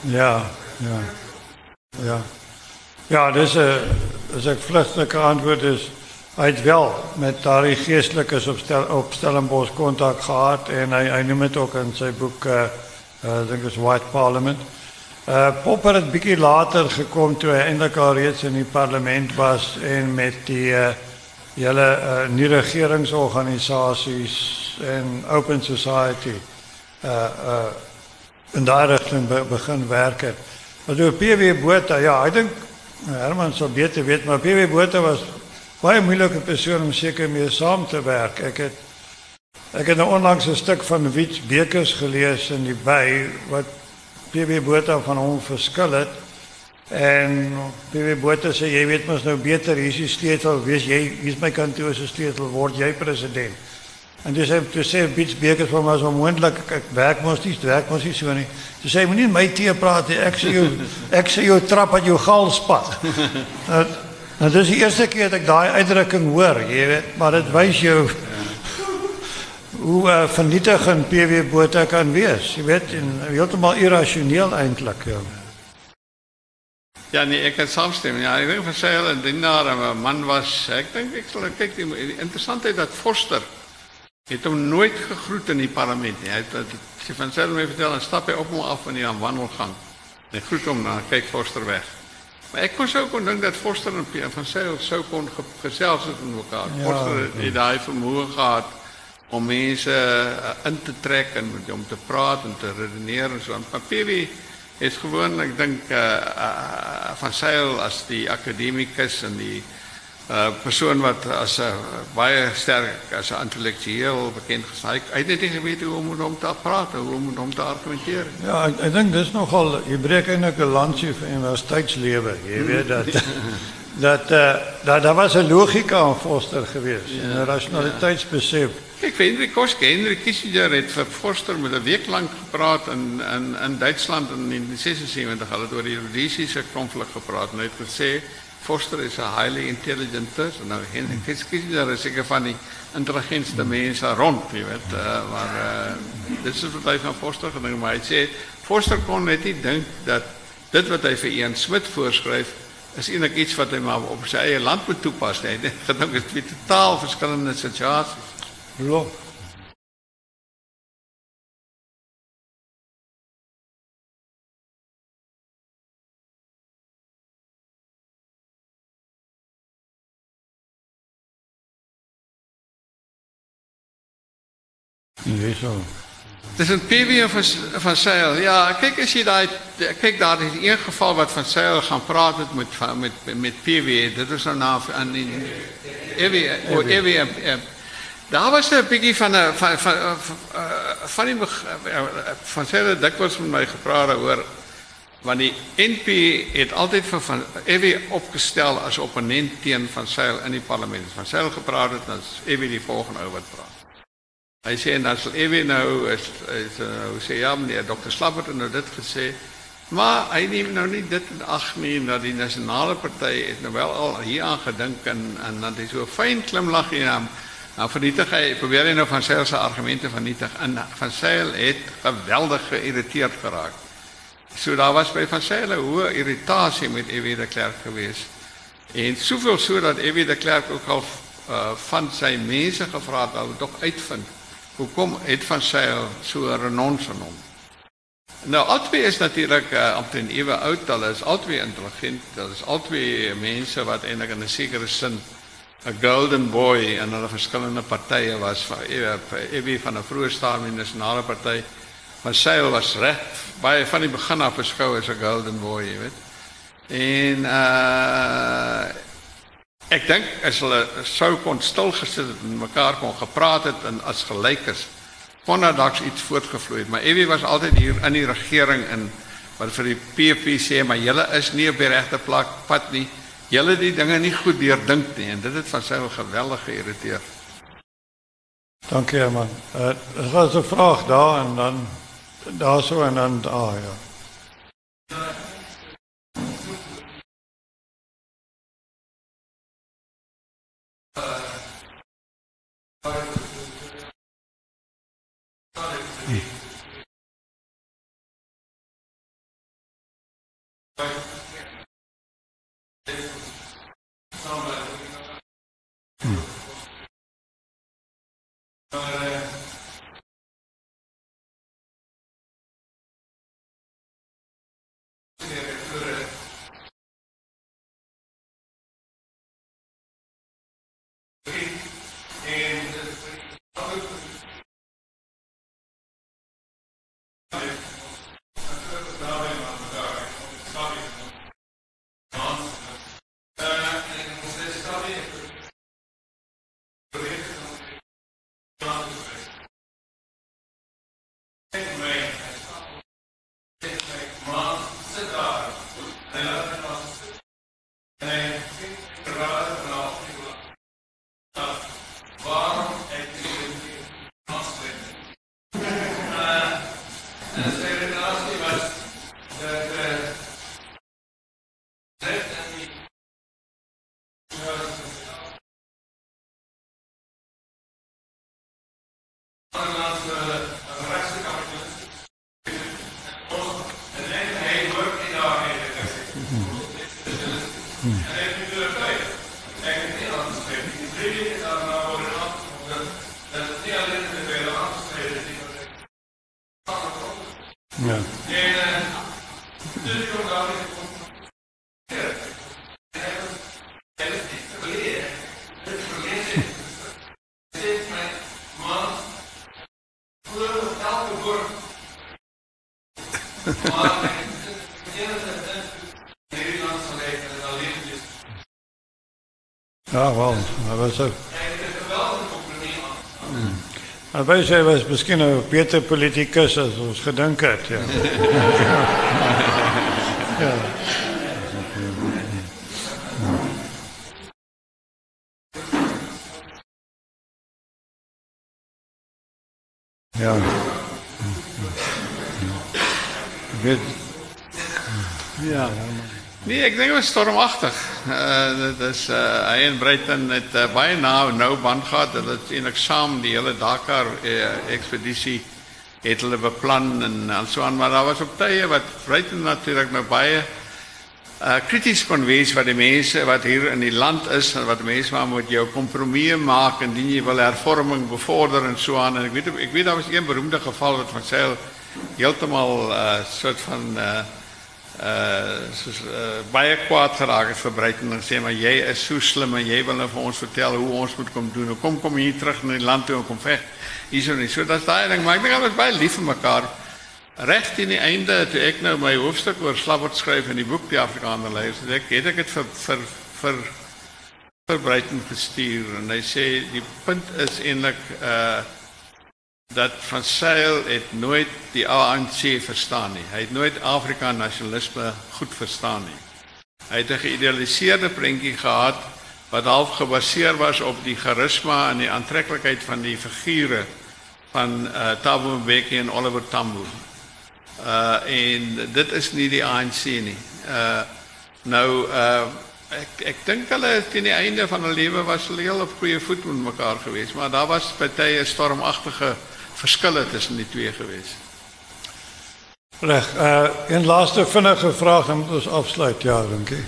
Ja, ja. Ja. Ja, dus uh, as ek vlugtige antwoord is hy het wel met daardie geestelikes op stel Stellenbosch kontak gehad en hy hy noem dit ook in sy boek uh, uh dink is White Parliament. Uh Popper het bietjie later gekom toe hy eintlik al reeds in die parlement was en met die uh hele uh, nie regeringsorganisasies en Open Society uh in daai rigting be begin werk het. Maar toe PW Botha, ja, ek dink Herman sou beter weet, maar PW Botha was baie moeilike persoon om seker mee saam te werk. Ek het ek het nou onlangs 'n stuk van Wits Bekers gelees in die by wat PW Botha van hom verskil het. En PW Botha sê jy weet mos nou beter hier is die sleutel, wees jy hier's my kantoor se sleutel word jy president. En toen zei, toen zei Piet Beker voor mij zo moeilijk, ik werk moest iets, werk moest iets. Toen zei hij, niet met mij praten, ik zie jou, ik jou trap uit gal spat. en, dat is de eerste keer dat ik die uitdrukking hoor, je weet, maar dat wijst je hoe uh, vernietigend PW Botha kan wees. Je weet, en, helemaal irrationeel eindelijk. Ja. Ja, nee, ik kan saamstem. Ja, ik denk van sy hulle dienaar 'n man was. ik denk ik zal, kyk die interessantheid dat Forster het hom nooit gegroet in die parlement nie. Hy het sy van my vertel en stap hy op hom af in die wandelgang. Hy groet hom dan kyk Forster weg. Maar ek kon sou kon dink dat Forster en Pierre van Sail sou kon ge, gesels het met mekaar. Ja, Forster het, het daai vermoë gehad om mense uh, in te trek en met hom te praat en te redeneer en so. Maar Pierre is gewoon ek dink uh, uh, van Sail as die akademikus en die uh persoon wat as 'n uh, baie sterk as 'n intellektueel bekend gestaan. Hy het net nie geweet hoe om met hom te praat, hoe om met hom te argumenteer. Ja, ek, ek dink dis nogal jy breek eintlik 'n landjie vir universiteitslewe. Jy weet dat dat uh, dat daar was 'n logika aan Forster geweest, ja, 'n rationaliteitsbesef. Ja. Ek vind Henry Koske, Henry Kissinger het vir Forster met 'n week lank gepraat in in in Duitsland in 1976. Hulle het oor die Russiese konflik gepraat en hy het gesê Foster is a highly intelligent person. Nou, Henry Kissinger is zeker van die intelligentste mensen rond, je. Uh, maar uh, dit is wat hij van Foster gedaan. Maar hij zei, Foster kon net niet denken dat dit wat hij voor Ian Smith voorschrijft, is eigenlijk iets wat hij maar op zijn eigen land moet toepassen. Hij denkt, het twee totaal verschillende situaties. Ja. Dus. Het is een PW van, van Ja, kijk eens je daai kijk, daar is ieder geval wat van Seil gaan praten met met met PW. dat is een naam. Nou aan die EW oh, Daar was de begin van 'n van van eh, van eh, van, van Seil met mij gepraat over want die NP heeft altijd van EWM opgesteld als opponent teen van Seil in die parlement. Van Seil gepraat dan dan EWM die volgende over het praten. Hy sê en dan sal Ewie nou is is nou sê ja meneer dokter Slabbert het nou dit gesê. Maar hy neem nou nie dit in ag nie dat die nasionale party het nou wel al hier aan gedink en en dan is so fyn klimlag hier aan. Nou vernietig hy probeer hy nou van Seil se argumente vernietig en van Seil het geweldig geïrriteerd geraak. So daar was by van Seil 'n hoë irritasie met Ewie de Klerk geweest. En soveel so dat Ewie de Klerk ook al uh, van sy mense gevra het om tog uitvind Hoekom het van Sail so 'n renons aan hom? Nou albei is natuurlik uh, omtrent ewe oud, hulle is albei intelligent, hulle is albei mense wat eintlik in 'n sekere sin 'n golden boy in hulle verskillende partye was van ewe ewe van 'n vroeë stadium nasionale party. Maar Sail was reg baie van die begin af beskou as 'n golden boy, jy weet. En uh Ek dink as hulle sou kon stil gesit het en mekaar kon gepraat het en as gelykers kon daar dalk iets voortgevloei het. Maar Evie was altyd hier in die regering in wat vir die PP sê maar julle is nie op die regte plek pad nie. Julle die dinge nie goed deurdink nie en dit het van sy geweldig geïrriteer. Dankie man. Uh, er was 'n vraag daar en dan daar so en dan daar ja. Ja, Wij zijn was misschien een beter politicus als ons gedink het, ja. ja. Ja. Nee, ek dink dit was stormagtig. Uh dit is uh hy en Brighton het uh, baie nou nou band gehad. Hulle het eintlik saam die hele Dakar uh, ekspedisie het hulle beplan en en so aan, maar daar was ook tye wat Brighton natuurlik nou baie uh krities kon wees wat die mense wat hier in die land is en wat mense maar moet jou kompromieë maak indien jy wil hervorming bevorder en so aan en ek weet ek weet daar was een beroemde geval wat van Sail heeltemal uh soort van uh uh soos uh, baie kwaad geraak het vir Brighton en sê maar jy is so slim en jy wil nou vir ons vertel hoe ons moet kom doen. Kom kom hier terug na die land toe en kom veg. Hierso nie. So dat's daai ding, maar ek dink hulle is baie lief vir mekaar. Reg teen die einde toe ek nou my hoofstuk oor Slabbert skryf in die boek Die Afrikaner leiers, het ek het ek dit vir vir vir vir Brighton gestuur en hy sê die punt is eintlik uh dat van Sail het nooit die ANC verstaan nie. Hy het nooit Afrika nasionalisme goed verstaan nie. Hy het 'n geïdealiseerde prentjie gehad wat half gebaseer was op die charisma en die aantreklikheid van die figure van uh, Thabo Mbeki en Oliver Tambo. Uh en dit is nie die ANC nie. Uh nou uh ek ek dink hulle teen die einde van hulle lewe was hulle heel op goeie voet met mekaar geweest, maar daar was baie stormagtige verskille tussen die twee gewees. Reg, uh een laaste vinnige vraag dan moet ons afsluit, ja, dankie.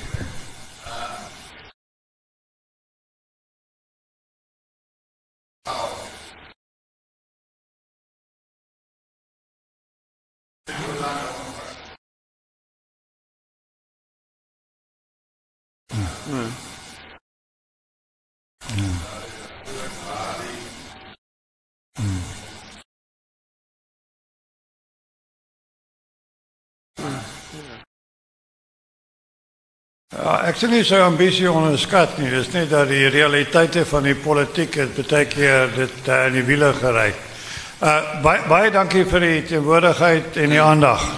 Ja, nie so ambisie onderskat nie. Dis net dat die realiteite van die politiek het baie keer dit uh, in die wiele gery. Uh baie baie dankie vir die teenwoordigheid en die aandag.